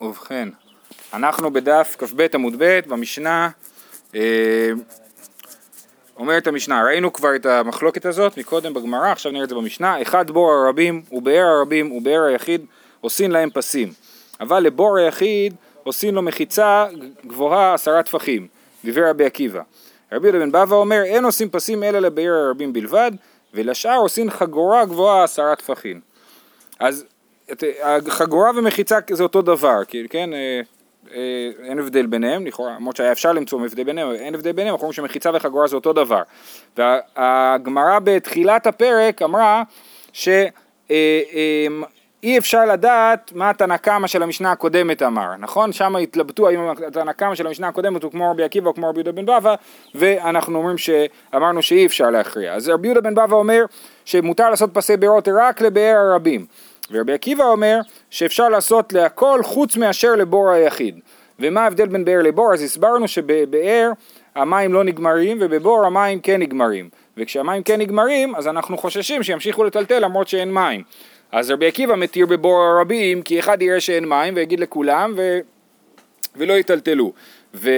ובכן, אנחנו בדף כ"ב עמוד ב' במשנה, אה, אומרת המשנה, ראינו כבר את המחלוקת הזאת מקודם בגמרא, עכשיו נראה את זה במשנה, אחד בור הרבים ובאר הרבים ובאר היחיד עושים להם פסים, אבל לבור היחיד עושים לו מחיצה גבוהה עשרה טפחים, דיבר רבי עקיבא. רבי יהודה בן בבא אומר, אין עושים פסים אלא לבאר הרבים בלבד, ולשאר עושים חגורה גבוהה עשרה טפחים. אז חגורה ומחיצה זה אותו דבר, כן, אה, אה, אין הבדל ביניהם, לכאורה, למרות שהיה אפשר למצוא הבדל ביניהם, אין הבדל ביניהם, אנחנו אומרים שמחיצה וחגורה זה אותו דבר. והגמרא בתחילת הפרק אמרה ש... אה, אי אפשר לדעת מה התנא קמא של המשנה הקודמת אמר, נכון? שם התלבטו האם התנא קמא של המשנה הקודמת הוא כמו רבי עקיבא או כמו רבי יהודה בן בבא ואנחנו אומרים שאמרנו שאי אפשר להכריע. אז רבי יהודה בן בבא אומר שמותר לעשות פסי בארות רק לבאר הרבים ורבי עקיבא אומר שאפשר לעשות להכל חוץ מאשר לבור היחיד. ומה ההבדל בין באר לבור? אז הסברנו שבבאר המים לא נגמרים ובבור המים כן נגמרים וכשהמים כן נגמרים אז אנחנו חוששים שימשיכו לטלטל למרות שאין מים אז רבי עקיבא מתיר בבור הרבים כי אחד יראה שאין מים ויגיד לכולם ו... ולא יטלטלו ורבי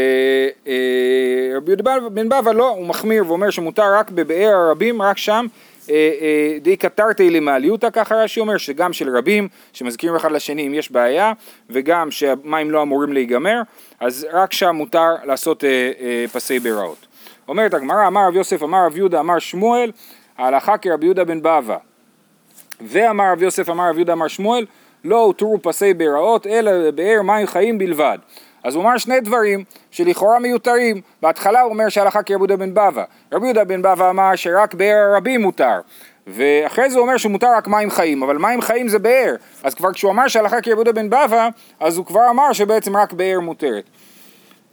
יהודה בן בבא לא, הוא מחמיר ואומר שמותר רק בבאר הרבים, רק שם אה, אה, די קטרתי למעליותא, ככה רש"י אומר, שגם של רבים, שמזכירים אחד לשני אם יש בעיה, וגם שהמים לא אמורים להיגמר, אז רק שם מותר לעשות אה, פסי ביראות. אומרת הגמרא, אמר רב יוסף, אמר רב יהודה, אמר שמואל, ההלכה כרבי יהודה בן בבא. ואמר רב יוסף, אמר רב יהודה, אמר שמואל, לא הותרו פסי ביראות, אלא לבאר מים חיים בלבד. אז הוא אמר שני דברים שלכאורה מיותרים. בהתחלה הוא אומר שהלכה כרבי יהודה בן בבא. רבי יהודה בן בבא אמר שרק באר רבים מותר. ואחרי זה הוא אומר שמותר רק מים חיים, אבל מים חיים זה באר. אז כבר כשהוא אמר שהלכה כרבי יהודה בן בבא, אז הוא כבר אמר שבעצם רק באר מותרת.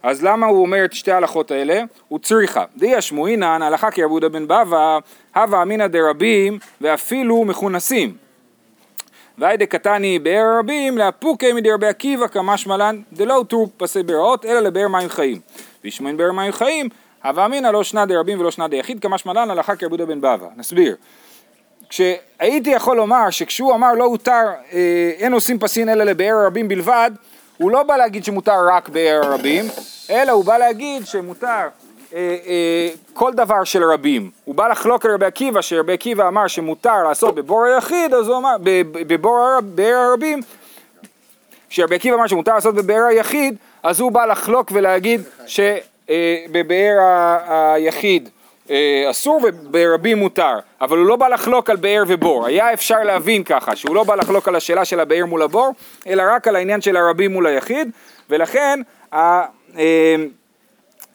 אז למה הוא אומר את שתי ההלכות האלה? הוא צריכה. דיה שמועינן, הלכה כרבי יהודה בן בבא, הווה אמינא דרבים ואפילו מכונסים. והי דקתני באר רבים לאפוקי מדרבי עקיבא כמשמע לן דלא הותרו פסי בארות אלא לבאר מים חיים. וישמעין באר מים חיים הווה אמינא לא שנה דרבים ולא שנה דיחיד כמשמע לן הלכה כרבי בן בבא. נסביר. כשהייתי יכול לומר שכשהוא אמר לא הותר אה, אין עושים פסין אלא לבאר רבים בלבד הוא לא בא להגיד שמותר רק באר רבים אלא הוא בא להגיד שמותר כל דבר של רבים. הוא בא לחלוק על רבי עקיבא, שרבי עקיבא אמר שמותר לעשות בבור היחיד, אז הוא אמר, בבור באר הרבים, כשרבי עקיבא אמר שמותר לעשות בבאר היחיד, אז הוא בא לחלוק ולהגיד שבבאר אה, היחיד אסור וברבים מותר, אבל הוא לא בא לחלוק על באר ובור, היה אפשר להבין ככה, שהוא לא בא לחלוק על השאלה של הבאר מול הבור, אלא רק על העניין של הרבים מול היחיד, ולכן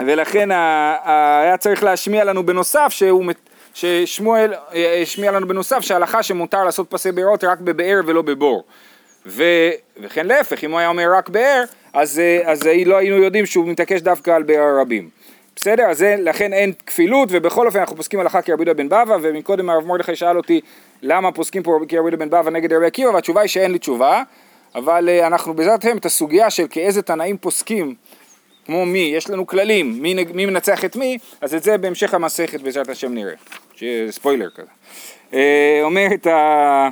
ולכן היה צריך להשמיע לנו בנוסף שהוא, ששמואל אה, השמיע לנו בנוסף שההלכה שמותר לעשות פסי בארות רק בבאר ולא בבור. ו, וכן להפך, אם הוא היה אומר רק באר, אז, אה, אז לא היינו יודעים שהוא מתעקש דווקא על באר הרבים. בסדר? אז לכן אין כפילות, ובכל אופן אנחנו פוסקים הלכה כרבי יהודה בן בבא, ומקודם הרב מרדכי שאל אותי למה פוסקים פה כרבי יהודה בן בבא נגד רבי עקיבא, והתשובה היא שאין לי תשובה, אבל אה, אנחנו בעזרת השם את הסוגיה של כאיזה תנאים פוסקים כמו מי, יש לנו כללים, מי, מי מנצח את מי, אז את זה בהמשך המסכת בעזרת השם נראה, ספוילר כזה. אה, אומרת, ה...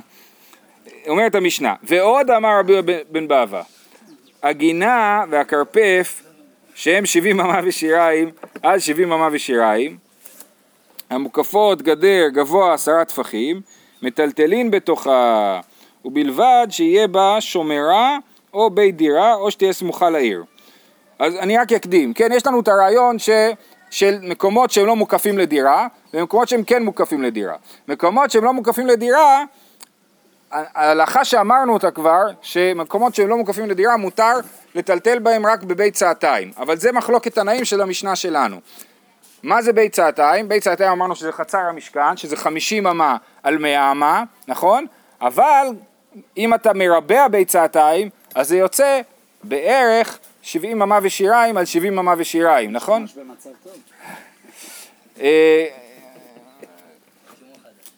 אומרת המשנה, ועוד אמר רבי בן בבא, הגינה והכרפף שהם שבעים אמה ושיריים עד שבעים אמה ושיריים המוקפות גדר גבוה עשרה טפחים מטלטלין בתוכה ובלבד שיהיה בה שומרה או בית דירה או שתהיה סמוכה לעיר אז אני רק אקדים, כן, יש לנו את הרעיון ש, של מקומות שהם לא מוקפים לדירה, ומקומות שהם כן מוקפים לדירה. מקומות שהם לא מוקפים לדירה, ההלכה שאמרנו אותה כבר, שמקומות שהם לא מוקפים לדירה מותר לטלטל בהם רק בבית צעתיים, אבל זה מחלוקת תנאים של המשנה שלנו. מה זה בית צעתיים? בית צעתיים אמרנו שזה חצר המשכן, שזה חמישים אמה על מאה אמה, נכון? אבל אם אתה מרבע בית צעתיים, אז זה יוצא בערך 70 אמה ושיריים על 70 אמה ושיריים, נכון? אה,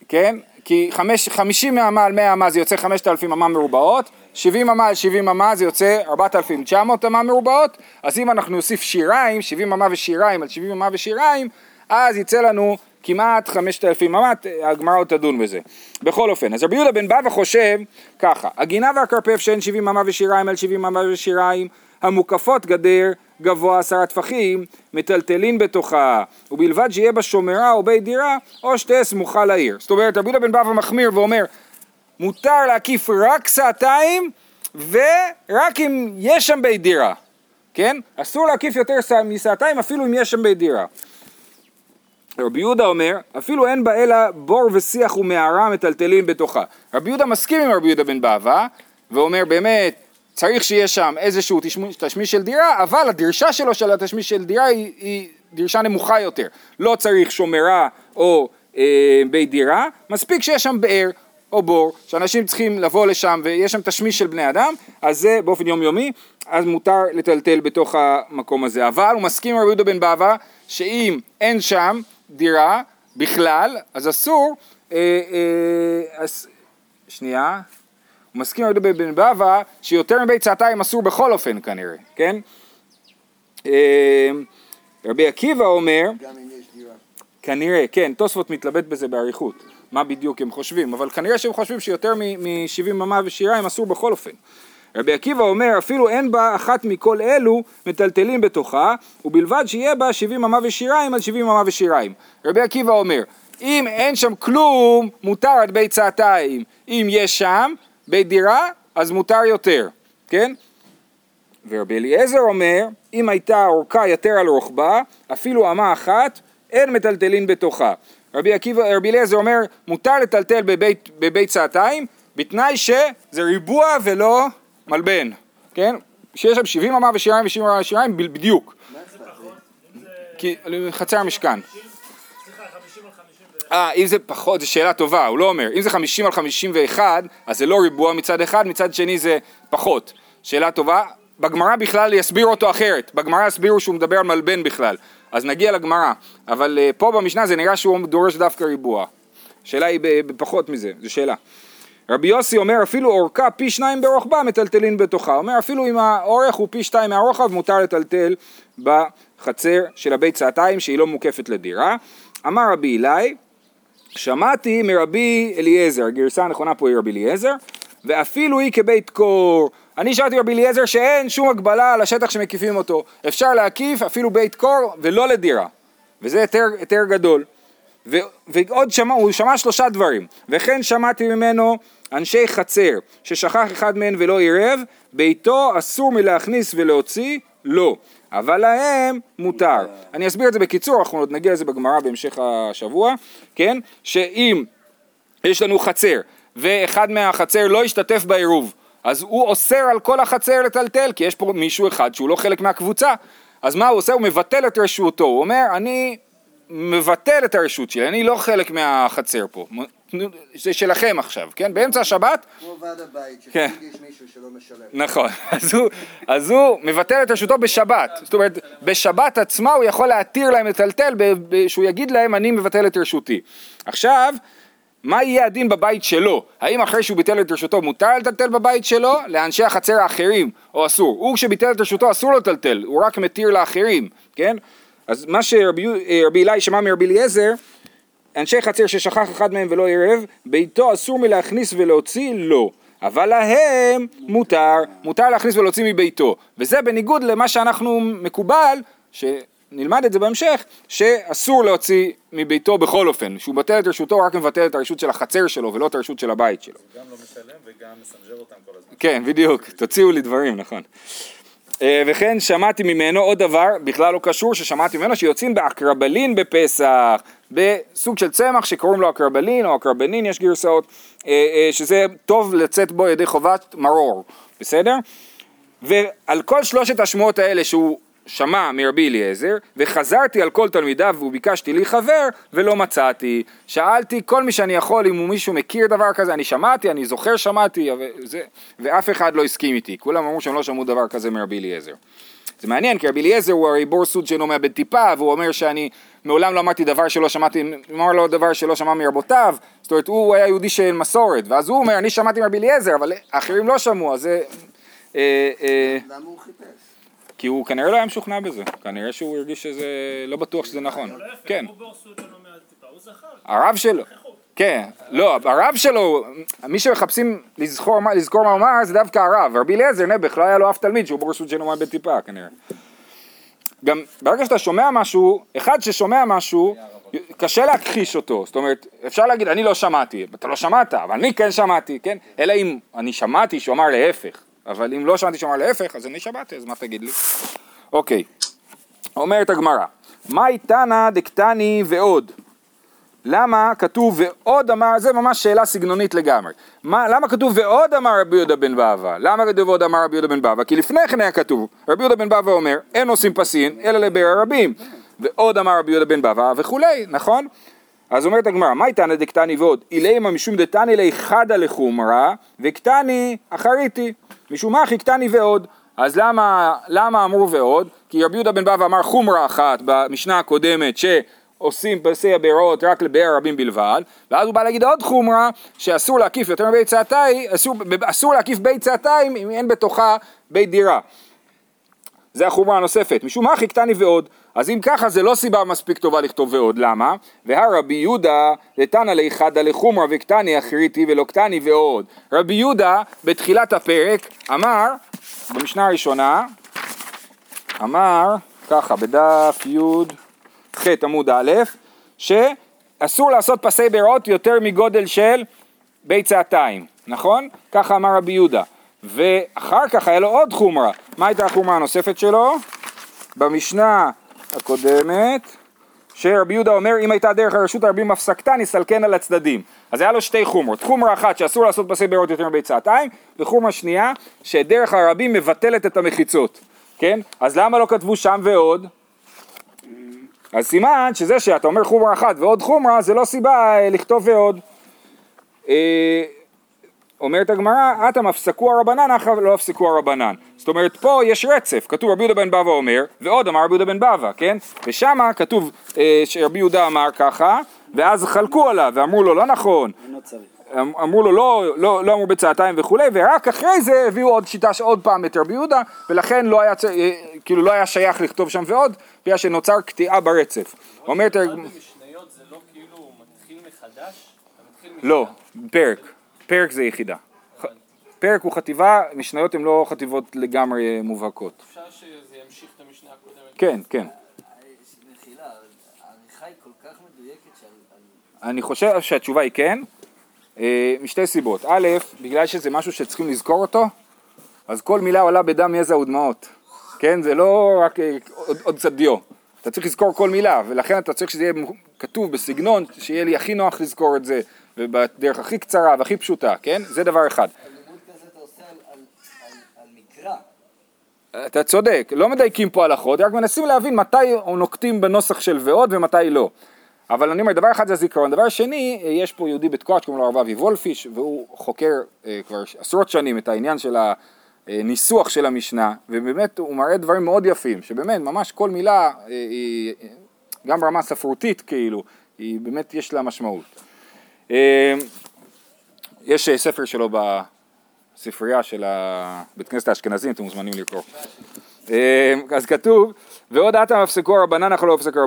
כן, כי 50 אמה על 100 אמה זה יוצא 5,000 אמה מרובעות, 70 אמה על 70 אמה זה יוצא 4,900 אמה מרובעות, אז אם אנחנו נוסיף שיריים, 70 אמה ושיריים על 70 אמה ושיריים, אז יצא לנו כמעט חמשת אלפים אמת, הגמרא עוד תדון בזה. בכל אופן, אז רבי יהודה בן בבא חושב ככה, הגינה והכרפף שאין שבעים אמה ושיריים על שבעים אמה ושיריים המוקפות גדר גבוה עשרה טפחים, מטלטלין בתוכה, ובלבד שיהיה בה שומרה או בית דירה, או שתהיה סמוכה לעיר. זאת אומרת, רבי יהודה בן בבא מחמיר ואומר, מותר להקיף רק סעתיים, ורק אם יש שם בית דירה, כן? אסור להקיף יותר מסעתיים אפילו אם יש שם בית דירה. רבי יהודה אומר, אפילו אין בה אלא בור ושיח ומערה מטלטלים בתוכה. רבי יהודה מסכים עם רבי יהודה בן בבא, ואומר באמת, צריך שיהיה שם איזשהו תשמיש, של דירה, אבל הדרשה שלו של התשמיש של דירה היא, היא דרשה נמוכה יותר. לא צריך שומרה או אה, בית דירה, מספיק שיש שם באר או בור, שאנשים צריכים לבוא לשם ויש שם תשמיש של בני אדם, אז זה באופן יומיומי, אז מותר לטלטל בתוך המקום הזה. אבל הוא מסכים עם רבי יהודה בן בבא, שאם אין שם דירה בכלל, אז אסור, אה, אה, אז, שנייה, הוא מסכים עם רבי בן בבא שיותר מבית צעתיים אסור בכל אופן כנראה, כן? אה, רבי עקיבא אומר, גם אם יש דירה. כנראה, כן, תוספות מתלבט בזה באריכות, מה בדיוק הם חושבים, אבל כנראה שהם חושבים שיותר מ-70 ממה ושיריים אסור בכל אופן. רבי עקיבא אומר אפילו אין בה אחת מכל אלו מטלטלים בתוכה ובלבד שיהיה בה 70 אמה ושיריים על 70 אמה ושיריים. רבי עקיבא אומר אם אין שם כלום מותר עד בית צעתיים אם יש שם בית דירה אז מותר יותר, כן? ורבי אליעזר אומר אם הייתה אורכה יתר על רוחבה אפילו אמה אחת אין מטלטלין בתוכה. רבי, עקיבא, רבי אליעזר אומר מותר לטלטל בבית, בבית צעתיים בתנאי שזה ריבוע ולא מלבן, כן? שיש שם 70 אמה ושיריים ו-70 אמה ושיריים בדיוק. כי חצר המשכן. אה, אם זה פחות, זו שאלה טובה, הוא לא אומר. אם זה 50 על 51, אז זה לא ריבוע מצד אחד, מצד שני זה פחות. שאלה טובה. בגמרא בכלל יסביר אותו אחרת. בגמרא יסבירו שהוא מדבר על מלבן בכלל. אז נגיע לגמרא. אבל uh, פה במשנה זה נראה שהוא דורש דווקא ריבוע. השאלה היא בפחות מזה, זו שאלה. רבי יוסי אומר אפילו אורכה פי שניים ברוחבה מטלטלין בתוכה. אומר אפילו אם האורך הוא פי שתיים מהרוחב מותר לטלטל בחצר של הבית צעתיים שהיא לא מוקפת לדירה. אמר רבי אלי שמעתי מרבי אליעזר, הגרסה הנכונה פה היא רבי אליעזר ואפילו היא כבית קור. אני שמעתי רבי אליעזר שאין שום הגבלה על השטח שמקיפים אותו. אפשר להקיף אפילו בית קור ולא לדירה. וזה היתר גדול. ו, ועוד שמע, הוא שמע שלושה דברים. וכן שמעתי ממנו אנשי חצר, ששכח אחד מהם ולא עירב, ביתו אסור מלהכניס ולהוציא, לא. אבל להם מותר. אני אסביר את זה בקיצור, אנחנו עוד נגיע לזה בגמרא בהמשך השבוע, כן? שאם יש לנו חצר, ואחד מהחצר לא השתתף בעירוב, אז הוא אוסר על כל החצר לטלטל, כי יש פה מישהו אחד שהוא לא חלק מהקבוצה. אז מה הוא עושה? הוא מבטל את רשותו. הוא אומר, אני מבטל את הרשות שלי, אני לא חלק מהחצר פה. זה שלכם עכשיו, כן? באמצע השבת... כמו ועד הבית, כן. שתמיד יש מישהו שלא משלם. נכון, אז הוא, הוא מבטל את רשותו בשבת, זאת אומרת בשבת עצמה הוא יכול להתיר להם לטלטל, שהוא יגיד להם אני מבטל את רשותי. עכשיו, מה יהיה הדין בבית שלו? האם אחרי שהוא ביטל את רשותו מותר לטלטל בבית שלו? לאנשי החצר האחרים, או אסור? הוא כשביטל את רשותו אסור לטלטל, הוא רק מתיר לאחרים, כן? אז מה שרבי אה, אלי שמע מרבי אליעזר אנשי חצר ששכח אחד מהם ולא ערב, ביתו אסור מלהכניס ולהוציא לא. אבל להם מותר, מותר להכניס ולהוציא מביתו. וזה בניגוד למה שאנחנו מקובל, שנלמד את זה בהמשך, שאסור להוציא מביתו בכל אופן. שהוא מבטל את רשותו, הוא רק מבטל את הרשות של החצר שלו ולא את הרשות של הבית שלו. גם לא משלם וגם מסנג'ר אותם כל הזמן. כן, בדיוק, תוציאו לי דברים, נכון. אה, וכן שמעתי ממנו עוד דבר, בכלל לא קשור, ששמעתי ממנו שיוצאים באקרבלין בפסח, בסוג של צמח שקוראים לו אקרבלין או אקרבנין, יש גרסאות, אה, אה, שזה טוב לצאת בו ידי חובת מרור, בסדר? ועל כל שלושת השמועות האלה שהוא שמע מרבי אליעזר, וחזרתי על כל תלמידיו וביקשתי לי חבר, ולא מצאתי. שאלתי כל מי שאני יכול, אם מישהו מכיר דבר כזה, אני שמעתי, אני זוכר שמעתי, וזה, ואף אחד לא הסכים איתי. כולם אמרו שהם לא שמעו דבר כזה מרבי אליעזר. זה מעניין, כי רבי אליעזר הוא הרי בור סוד שאינו מאבד טיפה, והוא אומר שאני מעולם לא אמרתי דבר שלא שמעתי, אמר לו דבר שלא שמע מרבותיו, זאת אומרת הוא היה יהודי של מסורת, ואז הוא אומר אני שמעתי מרבי אליעזר, אבל האחרים לא שמעו, אז זה... אה, אה, למה הוא חיפש? כי הוא כנראה לא היה משוכנע בזה, כנראה שהוא הרגיש שזה, לא בטוח שזה נכון. כן, טיפה, הרב שלו, כן, לא, הרב שלו, מי שמחפשים לזכור, מה- הוא אמר זה דווקא הרב, רבי אליעזר נעבך לא היה לו אף תלמיד שהוא שאינו עומד בטיפה כנראה. גם ברגע שאתה שומע משהו, אחד ששומע משהו, קשה להכחיש אותו, זאת אומרת, אפשר להגיד אני לא שמעתי, אתה לא שמעת, אבל אני כן שמעתי, כן? אלא אם אני שמעתי שהוא אמר להפך, אבל אם לא שמעתי שהוא אמר להפך, אז אני שמעתי, אז מה תגיד לי? אוקיי, אומרת הגמרא, מאי תנא דקתני ועוד? למה כתוב ועוד אמר, זה ממש שאלה סגנונית לגמרי. מה, למה כתוב ועוד אמר רבי יהודה בן בבא? למה כתוב ועוד אמר רבי יהודה בן בבא? כי לפני כן היה כתוב, רבי יהודה בן בבא אומר, אין עושים פסין, אלא לבאר הרבים. ועוד אמר רבי יהודה בן בבא וכולי, נכון? אז אומרת הגמרא, מה איתנא דקתני ועוד? אילימה משום דתני לי חדא לחומרא, וקתני אחריתי. משום אחי קתני ועוד. אז למה, למה אמרו ועוד? כי רבי יהודה בן בבא אמר חומרה אחת במשנה הקודמת שעושים פסי הבארות רק לבאר רבים בלבד ואז הוא בא להגיד עוד חומרה שאסור להקיף יותר מבית צעתיים, אסור, אסור להקיף בית צעתיים אם אין בתוכה בית דירה זה החומרה הנוספת, משום מה חיכתני ועוד. אז אם ככה זה לא סיבה מספיק טובה לכתוב ועוד, למה? והרבי יהודה לתנא ליחדא לחומרה וקטני אחריתי ולא קטני ועוד. רבי יהודה בתחילת הפרק אמר, במשנה הראשונה, אמר ככה בדף י"ח עמוד א', שאסור לעשות פסי בארות יותר מגודל של בית צעתיים, נכון? ככה אמר רבי יהודה. ואחר כך היה לו עוד חומרה. מה הייתה החומרה הנוספת שלו? במשנה הקודמת, שרבי יהודה אומר אם הייתה דרך הרשות הרבים הפסקתה נסלקן על הצדדים. אז היה לו שתי חומרות. חומרה אחת שאסור לעשות פסי בארות יותר מבית צעתיים, וחומרה שנייה שדרך הרבים מבטלת את המחיצות. כן? אז למה לא כתבו שם ועוד? אז סימן שזה שאתה אומר חומרה אחת ועוד חומרה זה לא סיבה אה, לכתוב ועוד. אומרת הגמרא, אטם הפסקו הרבנן, אך לא הפסקו הרבנן. זאת אומרת, פה יש רצף, כתוב רבי יהודה בן בבא אומר, ועוד אמר רבי יהודה בן בבא, כן? ושמה כתוב אה, שרבי יהודה אמר ככה, ואז חלקו עליו, ואמרו לו, לא נכון. אמ- אמרו לו, לא, לא, לא אמרו בצעתיים וכולי, ורק אחרי זה הביאו עוד שיטה שעוד פעם את רבי יהודה, ולכן לא היה, אה, כאילו לא היה שייך לכתוב שם ועוד, בגלל שנוצר קטיעה ברצף. אומרת, במשניות זה לא כאילו מתחיל מחדש? אתה מתחיל מחדש. לא, פרק, פרק זה יחידה. פרק הוא חטיבה, משניות הן לא חטיבות לגמרי מובהקות. אפשר שזה ימשיך את המשנה הקודמת. כן, כן. אני חושב שהתשובה היא כן, אה, משתי סיבות. א', בגלל שזה משהו שצריכים לזכור אותו, אז כל מילה עולה בדם, יזע ודמעות. כן, זה לא רק אה, עוד, עוד קצת דיו. אתה צריך לזכור כל מילה, ולכן אתה צריך שזה יהיה כתוב בסגנון, שיהיה לי הכי נוח לזכור את זה, ובדרך הכי קצרה והכי פשוטה, כן? זה דבר אחד. אתה צודק, לא מדייקים פה הלכות, רק מנסים להבין מתי נוקטים בנוסח של ועוד ומתי לא. אבל אני אומר, דבר אחד זה הזיכרון, דבר שני, אה, יש פה יהודי בתקוע שקוראים לו הרב אבי וולפיש, והוא חוקר אה, כבר עשרות שנים את העניין של הניסוח של המשנה, ובאמת הוא מראה דברים מאוד יפים, שבאמת ממש כל מילה אה, היא, אה, גם ברמה ספרותית כאילו, היא באמת יש לה משמעות. אה, יש אה, ספר שלו בספרייה של הבית כנסת האשכנזים, אתם מוזמנים לקרוא. אה, אז כתוב, ועוד עתה הפסקו הרבנן אך לא הפסקו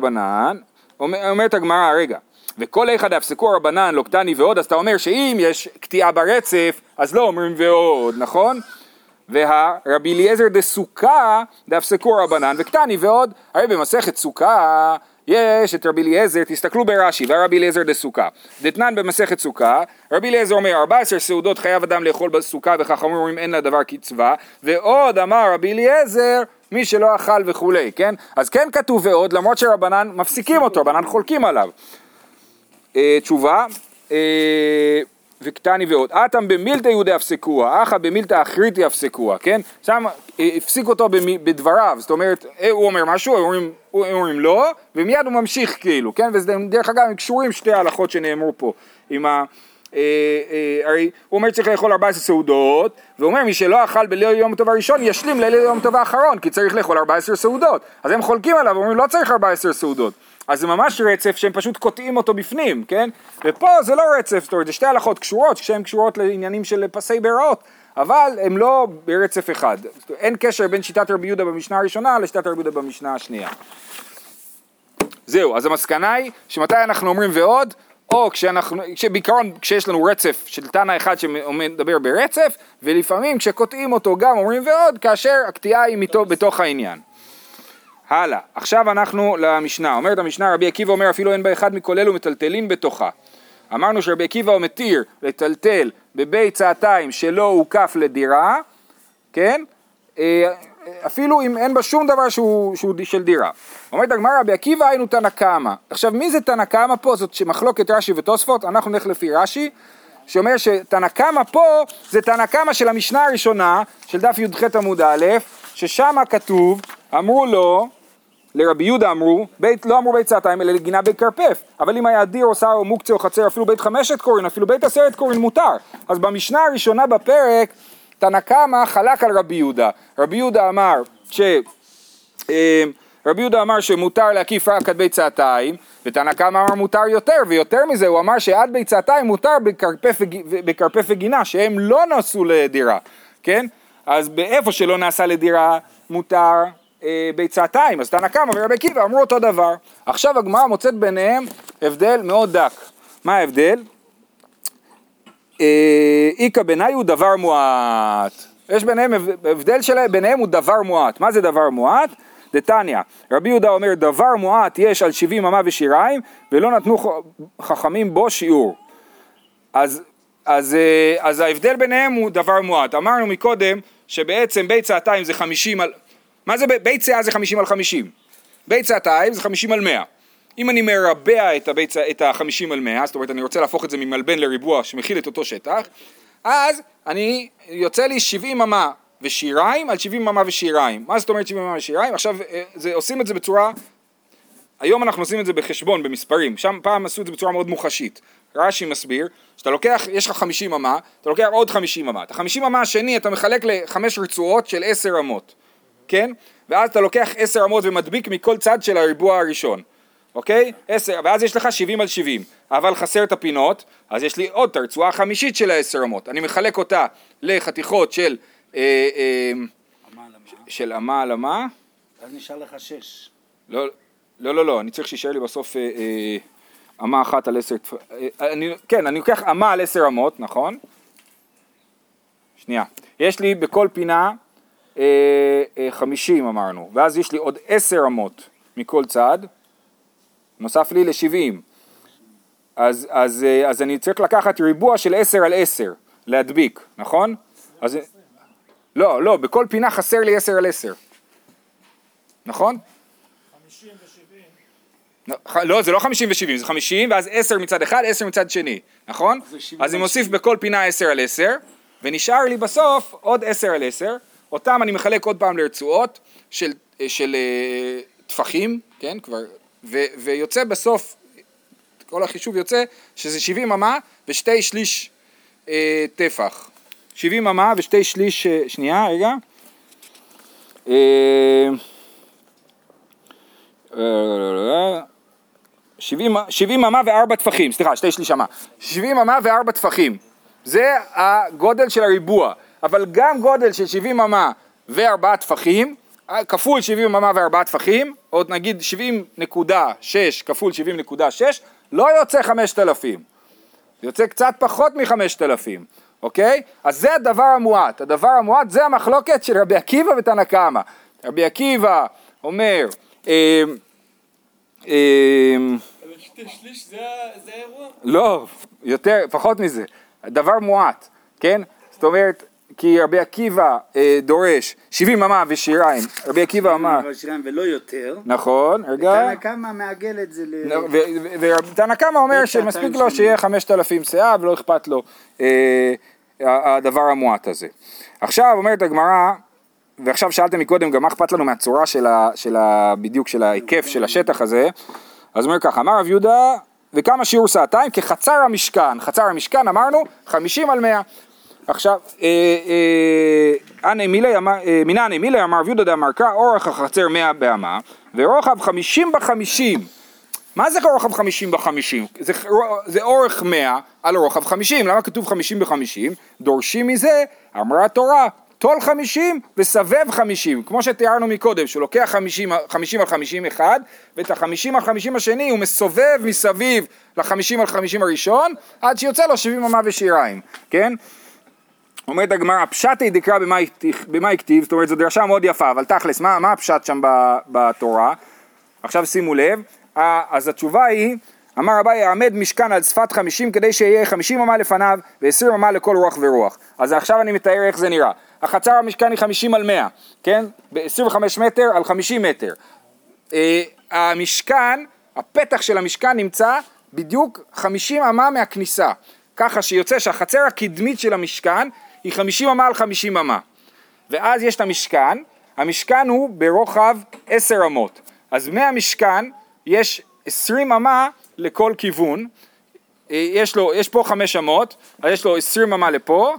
אומר- אומרת הגמרא, רגע, וכל איכא דהפסקו הרבנן לוקטני ועוד, אז אתה אומר שאם יש קטיעה ברצף, אז לא אומרים ועוד, נכון? והרבי אליעזר דסוכה דהפסקו רבנן וקטני ועוד, הרי במסכת סוכה יש את רבי אליעזר, תסתכלו ברש"י, והרבי אליעזר דסוכה. דתנן במסכת סוכה, רבי אליעזר אומר 14 סעודות חייב אדם לאכול בסוכה וכך אומרים אין לדבר קצבה, ועוד אמר רבי אליעזר מי שלא אכל וכולי, כן? אז כן כתוב ועוד, למרות שרבנן מפסיקים אותו, רבנן חולקים עליו. אה, תשובה, אה, וקטני ועוד. אטם במילתא יהודי הפסקוה, אחא במילתא אחריתי הפסקוה, כן? שם אה, הפסיק אותו בדבריו, זאת אומרת, אה, הוא אומר משהו, הם אומרים, אומרים לא, ומיד הוא ממשיך כאילו, כן? ודרך אגב, הם קשורים שתי ההלכות שנאמרו פה, עם ה... אה, אה, הרי הוא אומר צריך לאכול 14 סעודות, והוא אומר מי שלא אכל בליל יום טוב הראשון ישלים לליל יום טוב האחרון, כי צריך לאכול 14 סעודות. אז הם חולקים עליו, אומרים לא צריך 14 סעודות. אז זה ממש רצף שהם פשוט קוטעים אותו בפנים, כן? ופה זה לא רצף, זאת אומרת, זה שתי הלכות קשורות, שהן קשורות לעניינים של פסי בראות, אבל הם לא ברצף אחד. אין קשר בין שיטת רבי יהודה במשנה הראשונה לשיטת רבי יהודה במשנה השנייה. זהו, אז המסקנה היא שמתי אנחנו אומרים ועוד, או כשאנחנו, בעיקרון כשיש לנו רצף של תנא אחד שמדבר ברצף, ולפעמים כשקוטעים אותו גם אומרים ועוד, כאשר הקטיעה היא מתו, בתוך העניין. הלאה, עכשיו אנחנו למשנה, אומרת המשנה רבי עקיבא אומר אפילו אין בה אחד מכל אלו מטלטלים בתוכה. אמרנו שרבי עקיבא מתיר לטלטל בבית צעתיים שלא הוקף לדירה, כן? אה, אפילו אם אין בה שום דבר שהוא, שהוא של דירה. אומרת הגמרא, רבי עקיבא היינו תנא קמא. עכשיו מי זה תנא קמא פה? זאת מחלוקת רש"י ותוספות, אנחנו נלך לפי רש"י, שאומר שתנא קמא פה זה תנא קמא של המשנה הראשונה, של דף י"ח עמוד א', ששם כתוב, אמרו לו, לרבי יהודה אמרו, בית, לא אמרו בית צעתיים אלא לגינה בית כרפף, אבל אם היה דיר או שר או מוקצה או חצר, אפילו בית חמשת קורין, אפילו בית עשרת קורין מותר. אז במשנה הראשונה בפרק, תנא קמא חלק על רבי יהודה. רבי יהודה אמר ש... אה, רבי יהודה אמר שמותר להקיף רק עד בית צעתיים, ותנא קמא אמר מותר יותר, ויותר מזה הוא אמר שעד בית צעתיים מותר בכרפף וגינה, שהם לא נעשו לדירה, כן? אז באיפה שלא נעשה לדירה מותר אה, ביצתיים, אז תנא קמא ורבי עקיבא אמרו אותו דבר. עכשיו הגמרא מוצאת ביניהם הבדל מאוד דק. מה ההבדל? אה, איכא בנאי הוא דבר מועט. יש ביניהם, הבדל שלהם, ביניהם הוא דבר מועט. מה זה דבר מועט? דתניא, רבי יהודה אומר דבר מועט יש על שבעים אמה ושיריים ולא נתנו חכמים בו שיעור. אז, אז, אה, אז ההבדל ביניהם הוא דבר מועט. אמרנו מקודם שבעצם בית צעתיים זה חמישים על, מה זה בית צאה זה 50 על 50, בית צעתיים זה 50 על 100. אם אני מרבע את, הבית, את ה-50 על 100, זאת אומרת אני רוצה להפוך את זה ממלבן לריבוע שמכיל את אותו שטח, אז אני, יוצא לי 70 אמה ושיריים על 70 אמה ושיריים. מה זאת אומרת 70 אמה ושיריים? עכשיו אה, זה, עושים את זה בצורה, היום אנחנו עושים את זה בחשבון, במספרים, שם פעם עשו את זה בצורה מאוד מוחשית. רש"י מסביר, שאתה לוקח, יש לך 50 אמה, אתה לוקח עוד 50 אמה. את ה-50 אמה השני אתה מחלק לחמש רצועות של 10 אמות. כן? ואז אתה לוקח עשר אמות ומדביק מכל צד של הריבוע הראשון, אוקיי? עשר, ואז יש לך שבעים על שבעים, אבל חסר את הפינות, אז יש לי עוד את הרצועה החמישית של העשר אמות, אני מחלק אותה לחתיכות של... אה, אה, של אמה על אמה. אז נשאר לך שש. לא, לא, לא, לא, אני צריך שישאר לי בסוף אה, אה, אמה אחת על עשר... אה, אני, כן, אני לוקח אמה על עשר אמות, נכון? שנייה. יש לי בכל פינה אה, אה, חמישים אמרנו, ואז יש לי עוד עשר אמות מכל צד, נוסף לי לשבעים. אז, אז, אה, אז אני צריך לקחת ריבוע של עשר על עשר, להדביק, נכון? אז, לא, לא, בכל פינה חסר לי עשר על עשר, נכון? לא, לא, זה לא חמישים ושבעים, זה חמישים ואז עשר מצד אחד, עשר מצד שני, נכון? אז אני מוסיף בכל פינה עשר על עשר, ונשאר לי בסוף עוד עשר על עשר, אותם אני מחלק עוד פעם לרצועות של, של uh, טפחים, כן, כבר, ו, ויוצא בסוף, כל החישוב יוצא שזה 70 אמה ושתי שליש uh, טפח. 70 אמה ושתי שליש, uh, שנייה, רגע. Uh, שבעים, שבעים אמה וארבע טפחים, סליחה, שתי שליש אמה. שבעים אמה וארבע טפחים. זה הגודל של הריבוע. אבל גם גודל של 70 אמה וארבעה טפחים, כפול 70 אמה וארבעה טפחים, עוד נגיד 70.6 כפול 70.6, לא יוצא 5,000, זה יוצא קצת פחות מ-5,000, אוקיי? אז זה הדבר המועט, הדבר המועט זה המחלוקת של רבי עקיבא ותנא קמא. רבי עקיבא אומר, אה, אה, שתי שליש זה האירוע? לא, יותר, פחות מזה, דבר מועט, כן? זאת אומרת, כי רבי עקיבא אה, דורש 70 אמה ושיריים, רבי עקיבא אמר... ולא יותר. נכון, רגע. ותנא קמא מעגל את זה ל... ותנא קמא אומר שמספיק לו שיהיה 5,000 שאה ולא אכפת לו אה, הדבר המועט הזה. עכשיו אומרת הגמרא, ועכשיו שאלתם מקודם גם מה אכפת לנו מהצורה של, ה, של ה, בדיוק של ההיקף של השטח הזה, אז אומר ככה, אמר רב יהודה וכמה שיעור שעתיים? כחצר המשכן, חצר המשכן אמרנו 50 על 100 עכשיו, אה, מנעני מילי אמר רב יהודה דאמר קרא אורך החצר מאה באמה ורוחב חמישים בחמישים מה זה רוחב חמישים בחמישים? זה, אורך מאה על רוחב חמישים, למה כתוב חמישים בחמישים? דורשים מזה, אמרה התורה, טול 50 וסבב 50, כמו שתיארנו מקודם, שהוא לוקח 50, 50 על 50 אחד, ואת ה-50 על 50 השני הוא מסובב מסביב ל-50 על 50 הראשון, עד שיוצא לו 70 אמה ושיריים, כן? אומרת הגמרא, פשטי דקרא במאי- במאי כתיב, זאת אומרת זו דרשה מאוד יפה, אבל תכלס, מה, מה הפשט שם בתורה? עכשיו שימו לב, אז התשובה היא, אמר אביי יעמד משכן על שפת חמישים כדי שיהיה חמישים אמה לפניו ועשרים אמה לכל רוח ורוח. אז עכשיו אני מתאר איך זה נראה. החצר המשכן היא חמישים על מאה, כן? ב-25 מטר על חמישים מטר. אה, המשכן, הפתח של המשכן נמצא בדיוק 50 אמה מהכניסה. ככה שיוצא שהחצר הקדמית של המשכן היא 50 אמה על 50 אמה. ואז יש את המשכן, המשכן הוא ברוחב 10 אמות. אז מהמשכן יש 20 אמה לכל כיוון, אה, יש, לו, יש פה 5 אמות, אז יש לו 20 אמה לפה,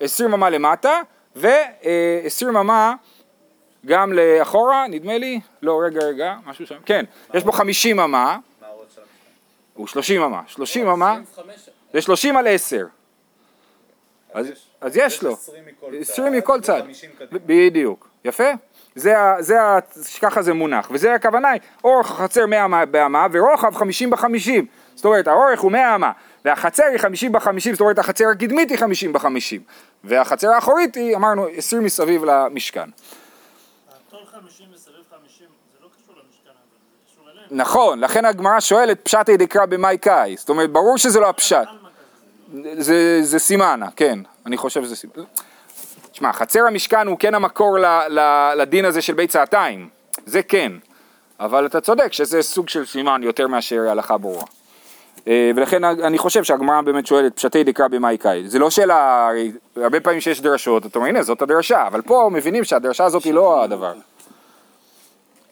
20 אמה למטה, ו-20 אמה גם לאחורה, נדמה לי, לא רגע רגע, משהו שם, כן, יש פה 50 אמה? הוא 30 אמה, 30 אמה, 25, זה 30 על 10, אז, אז יש לו, 20 מכל 20 מכל צד, ו-50 קדימה. בדיוק, יפה, זה, זה, ככה זה מונח, וזה הכוונה, היא, אורך החצר 100 אמה באמה ורוחב 50 ב-50, זאת אומרת האורך הוא 100 אמה, והחצר היא 50 ב-50, זאת אומרת החצר הקדמית היא 50 ב-50, והחצר האחורית היא, אמרנו, 20 מסביב למשכן. הטול 50 מסביב 50, זה לא. נכון, לכן הגמרא שואלת פשטי דקרא במאי קאי, זאת אומרת ברור שזה לא הפשט. זה, זה סימנה, כן, אני חושב שזה סימנה. תשמע, חצר המשכן הוא כן המקור ל, ל, לדין הזה של בית צעתיים, זה כן, אבל אתה צודק שזה סוג של סימן יותר מאשר הלכה ברורה. אה, ולכן אני חושב שהגמרא באמת שואלת פשטי דקרא במאי קאי, זה לא שאלה, הרבה פעמים שיש דרשות, אתה אומר הנה זאת הדרשה, אבל פה מבינים שהדרשה הזאת היא לא הדבר.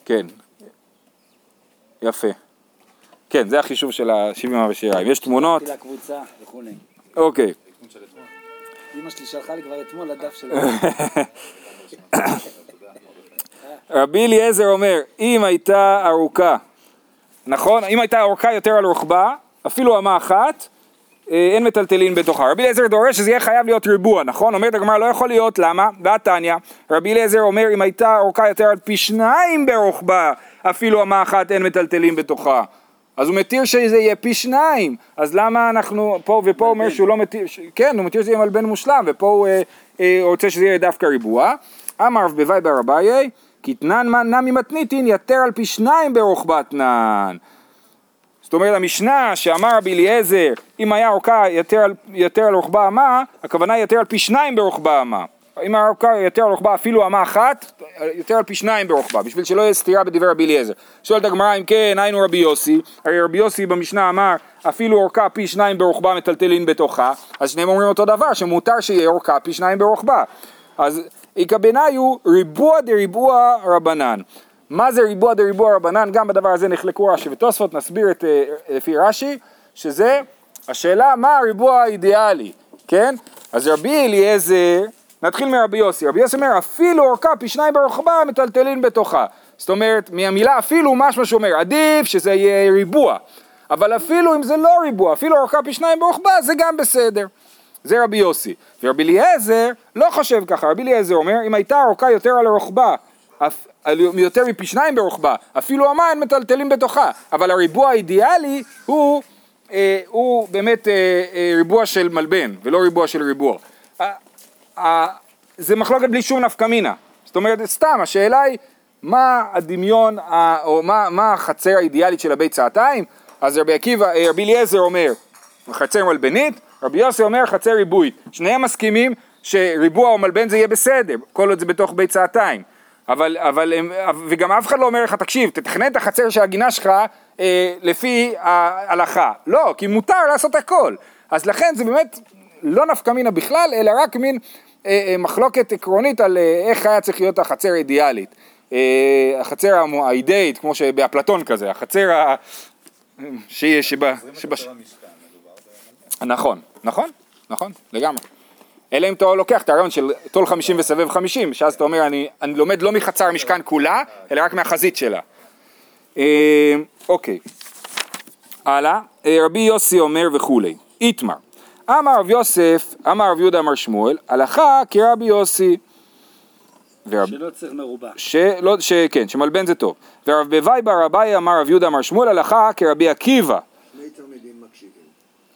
כן, יפה. כן, זה החישוב של ה-70 ושיריים. יש תמונות. אוקיי. אמא שלי שלחה לי כבר אתמול לדף של... רבי אליעזר אומר, אם הייתה ארוכה, נכון? אם הייתה ארוכה יותר על רוחבה, אפילו אמה אחת, אה, אין מטלטלין בתוכה. רבי אליעזר דורש שזה יהיה חייב להיות ריבוע, נכון? אומרת הגמרא לא יכול להיות, למה? והתניא, רבי אליעזר אומר אם הייתה ארוכה יותר על פי שניים ברוחבה, אפילו אמה אחת אין מטלטלין בתוכה. אז הוא מתיר שזה יהיה פי שניים, אז למה אנחנו, פה ופה אומר שהוא לא מתיר, ש- כן, הוא מתיר שזה יהיה מלבן מושלם, ופה הוא אה, אה, רוצה שזה יהיה דווקא ריבוע. אמר רב בוואי בר אביי, נמי מתניתין יתר על פי שניים ברוחבה תנן. זאת אומרת המשנה שאמר רבי אליעזר אם היה אורכה יותר, על- יותר על רוחבה אמה הכוונה יותר על פי שניים ברוחבה אמה אם האורכה יותר על רוחבה אפילו אמה אחת יותר על פי שניים ברוחבה בשביל שלא יהיה סתירה בדברי רבי אליעזר שואלת הגמרא אם כן היינו רבי יוסי הרי רבי יוסי במשנה אמר אפילו אורכה פי שניים ברוחבה מטלטלין בתוכה אז שניהם אומרים אותו דבר שמותר שיהיה אורכה פי שניים ברוחבה אז איכא בניו ריבוע דריבוע רבנן מה זה ריבוע דריבוע רבנן? גם בדבר הזה נחלקו רש"י ותוספות, נסביר את, אה, לפי רש"י, שזה השאלה מה הריבוע האידיאלי, כן? אז רבי אליעזר, נתחיל מרבי יוסי, רבי יוסי אומר אפילו אורכה פי שניים ברוחבה מטלטלין בתוכה, זאת אומרת מהמילה אפילו משמע שאומר עדיף שזה יהיה ריבוע, אבל אפילו אם זה לא ריבוע, אפילו אורכה פי שניים ברוחבה זה גם בסדר. זה רבי יוסי. ורבי אליעזר לא חושב ככה, רבי אליעזר אומר אם הייתה אורכה יותר על הרוחבה, יותר מפי שניים ברוחבה, אפילו המים מטלטלים בתוכה, אבל הריבוע האידיאלי הוא, אה, הוא באמת אה, אה, ריבוע של מלבן ולא ריבוע של ריבוע. זה מחלוקת בלי שום נפקא מינה, זאת אומרת סתם השאלה היא מה הדמיון או מה, מה החצר האידיאלית של הבית צעתיים אז רבי עקיבא, אה, רבי אליעזר אומר חצר מלבנית, רבי יוסי אומר חצר ריבועית. שניהם מסכימים שריבוע או מלבן זה יהיה בסדר, כל עוד זה בתוך בית צעתיים. אבל, אבל, וגם אף אחד לא אומר לך, תקשיב, תתכנן את החצר של הגינה שלך אה, לפי ההלכה. לא, כי מותר לעשות הכל. אז לכן זה באמת לא נפקא מינה בכלל, אלא רק מין אה, אה, מחלוקת עקרונית על אה, איך היה צריך להיות החצר האידיאלית. אה, החצר האידאית, כמו שבאפלטון כזה, החצר ה... שיש, שבה... שבה... נכון, נכון, נכון, לגמרי. אלא אם אתה לוקח את הרעיון של טול 50 וסבב 50, שאז אתה אומר, אני, אני לומד לא מחצר המשכן כולה, אלא רק מהחזית שלה. אה, אוקיי, הלאה, אה, רבי יוסי אומר וכולי, איתמר, אמר רב יוסף, אמר רב יהודה אמר שמואל, הלכה כרבי יוסי. ורב... שלא צריך מרובע. שלא, ש... כן, שמלבן זה טוב. ורב בוואי בר אביי אמר רב יהודה אמר שמואל הלכה כרבי עקיבא.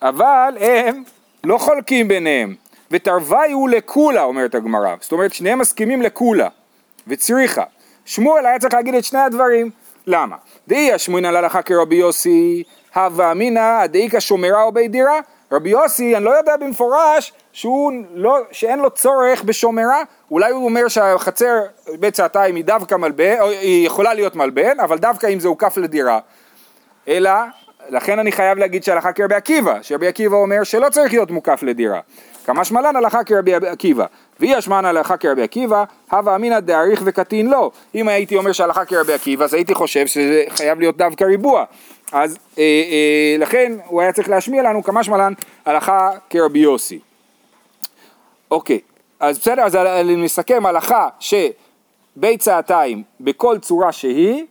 אבל הם לא חולקים ביניהם. ותרווי הוא לקולה, אומרת הגמרא. זאת אומרת, שניהם מסכימים לקולה, וצריכה. שמואל היה צריך להגיד את שני הדברים. למה? דאי אשמואנא להלכה כרבי יוסי, הווה אמינא דאיכא שומרה או בית דירה. רבי יוסי, אני לא יודע במפורש שהוא לא, שאין לו צורך בשומרה, אולי הוא אומר שהחצר בית צעתיים היא דווקא מלבן, או היא יכולה להיות מלבן, אבל דווקא אם זה הוקף לדירה. אלא, לכן אני חייב להגיד שהלכה כרבי עקיבא, שרבי עקיבא אומר שלא צריך להיות מוקף לדירה. כמה שמלן הלכה כרבי עקיבא, ואי אשמן הלכה כרבי עקיבא, הווה אמינא דאריך וקטין לא. אם הייתי אומר שהלכה כרבי עקיבא, אז הייתי חושב שזה חייב להיות דווקא ריבוע. אז אה, אה, לכן הוא היה צריך להשמיע לנו כמה שמלן הלכה כרבי יוסי. אוקיי, אז בסדר, אז אני מסכם הלכה שבית צעתיים בכל צורה שהיא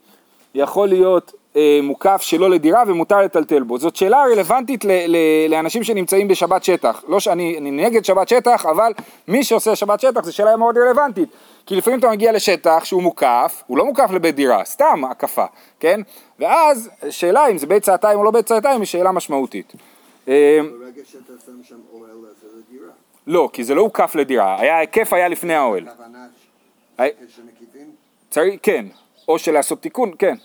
יכול להיות אה, מוקף שלא לדירה ומותר לטלטל בו. זאת שאלה רלוונטית ל, ל, לאנשים שנמצאים בשבת שטח. לא שאני אני נגד שבת שטח, אבל מי שעושה שבת שטח זו שאלה מאוד רלוונטית. כי לפעמים אתה מגיע לשטח שהוא מוקף, הוא לא מוקף לבית דירה, סתם הקפה, כן? ואז שאלה אם זה בית צעתיים או לא בית צעתיים היא שאלה משמעותית. אה, ברגע שאתה שם שם אוהל, זה לדירה. לא, כי זה לא הוקף לדירה, ההיקף היה לפני האוהל. צריך, כן, או של לעשות תיקון, כן.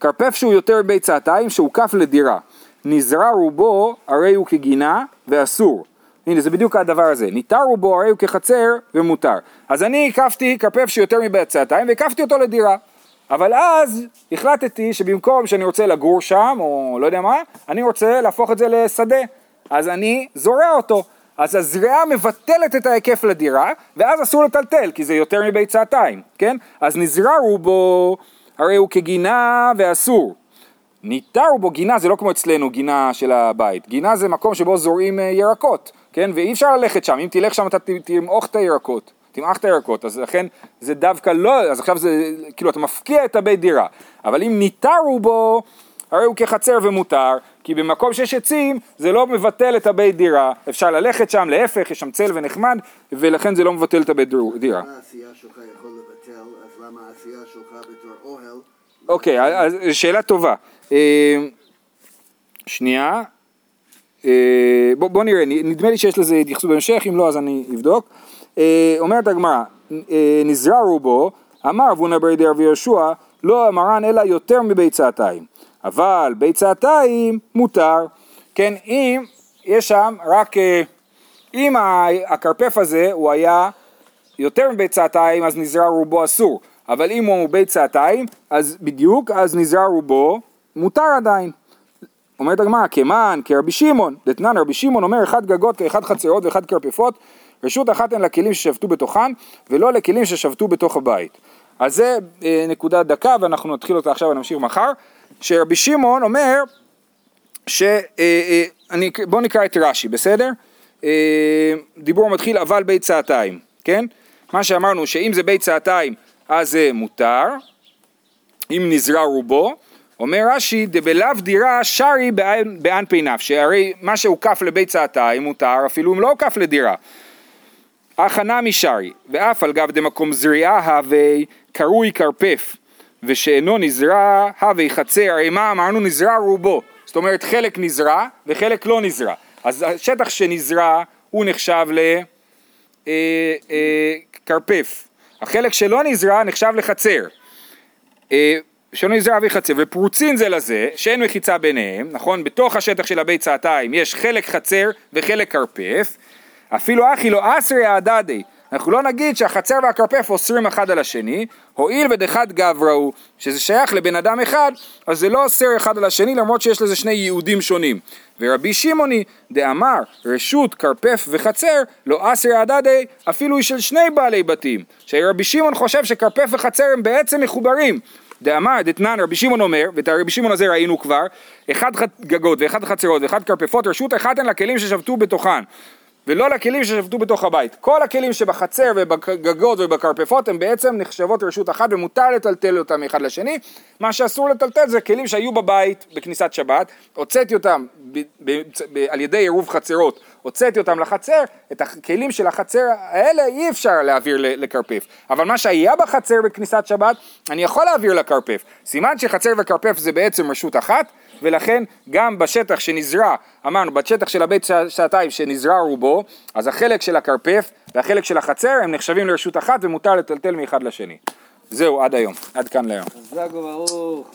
כרפף שהוא יותר מבית צעתיים שהוקף לדירה. נזרע רובו הרי הוא כגינה ואסור. הנה זה בדיוק הדבר הזה, ניתר רובו הרי הוא כחצר ומותר. אז אני הקפתי כרפף שיותר מבית צעתיים והקפתי אותו לדירה. אבל אז החלטתי שבמקום שאני רוצה לגור שם או לא יודע מה, אני רוצה להפוך את זה לשדה. אז אני זורע אותו. אז הזריעה מבטלת את ההיקף לדירה, ואז אסור לטלטל, כי זה יותר מבית צעתיים, כן? אז נזרע רובו, הרי הוא כגינה ואסור. ניתר בו גינה, זה לא כמו אצלנו גינה של הבית, גינה זה מקום שבו זורעים אה, ירקות, כן? ואי אפשר ללכת שם, אם תלך שם אתה תמעוך את הירקות, תמעך את הירקות, אז לכן זה דווקא לא, אז עכשיו זה, כאילו אתה מפקיע את הבית דירה, אבל אם ניתר הוא בו, הרי הוא כחצר ומותר, כי במקום שיש עצים זה לא מבטל את הבית דירה, אפשר ללכת שם, להפך, יש שם צל ונחמד, ולכן זה לא מבטל את הבית דירה. מה העשייה שלך יכול לבטל, אז למה העשייה שלך בתור אוהל? אוקיי, אז שאלה טובה. אה, שנייה. אה, בוא, בוא נראה, נדמה לי שיש לזה התייחסות בהמשך, אם לא אז אני אבדוק. אה, אומרת הגמרא, אה, נזרע רובו, אמר אבונה ברי דרבי יהושע, לא אמרן אלא יותר מבית צעתיים. אבל בית צעתיים מותר. כן, אם יש שם רק, אה, אם הכרפף הזה הוא היה יותר מבית צעתיים אז נזרע רובו אסור, אבל אם הוא בית צעתיים אז בדיוק אז נזרע רובו מותר עדיין. אומרת הגמרא, כמן, כרבי שמעון, דתנן רבי שמעון אומר אחד גגות כאחד חצרות ואחד כרפפות, רשות אחת הן לכלים ששבתו בתוכן ולא לכלים ששבתו בתוך הבית. אז זה אה, נקודה דקה ואנחנו נתחיל אותה עכשיו ונמשיך מחר, שרבי שמעון אומר ש... אה, אה, בואו נקרא את רש"י, בסדר? אה, דיבור מתחיל אבל בית צעתיים, כן? מה שאמרנו שאם זה בית צעתיים אז זה מותר, אם נזרע רובו, אומר רש"י דבלאו דירה שרי באנפי נפשי, הרי מה שהוקף לבית צעתיים מותר אפילו אם לא הוקף לדירה. הכנה משרי, ואף על גב דמקום זריעה הווי קרוי כרפף, ושאינו נזרע הווי חצר, הרי מה אמרנו נזרע רובו, זאת אומרת חלק נזרע וחלק לא נזרע, אז השטח שנזרע הוא נחשב לכרפף, החלק שלא נזרע נחשב לחצר. אה, שלא נזרע אבי חצר, ופרוצין זה לזה, שאין מחיצה ביניהם, נכון? בתוך השטח של הבית צעתיים יש חלק חצר וחלק כרפף, אפילו אחי לא אסרי הדדי, אנחנו לא נגיד שהחצר והכרפף אוסרים אחד על השני, הואיל ודחד גבראו, שזה שייך לבן אדם אחד, אז זה לא אוסר אחד על השני למרות שיש לזה שני ייעודים שונים. ורבי שמעוני דאמר רשות כרפף וחצר לא אסרי הדדי אפילו היא של שני בעלי בתים. שרבי שמעון חושב שכרפף וחצר הם בעצם מחוברים. דאמר דתנן רבי שמעון אומר, ואת הרבי שמעון הזה ראינו כבר, אחד גגות ואחד חצרות ואחד כרפפות, רשות אחת הן לכלים ששבתו בתוכן. ולא לכלים ששבתו בתוך הבית. כל הכלים שבחצר ובגגות ובכרפפות הם בעצם נחשבות רשות אחת ומותר לטלטל אותם מאחד לשני. מה שאסור לטלטל זה כלים שהיו בבית בכניסת שבת, הוצאתי אותם ב- ב- ב- על ידי עירוב חצרות, הוצאתי אותם לחצר, את הכלים של החצר האלה אי אפשר להעביר ל- לכרפף. אבל מה שהיה בחצר בכניסת שבת, אני יכול להעביר לכרפף. סימן שחצר וכרפף זה בעצם רשות אחת, ולכן גם בשטח שנזרע, אמרנו, בשטח של הבית שע- שעתיים שנזרע רובו, אז החלק של הכרפף והחלק של החצר הם נחשבים לרשות אחת ומותר לטלטל מאחד לשני. זהו, עד היום. עד כאן להיום. חזק וברוך.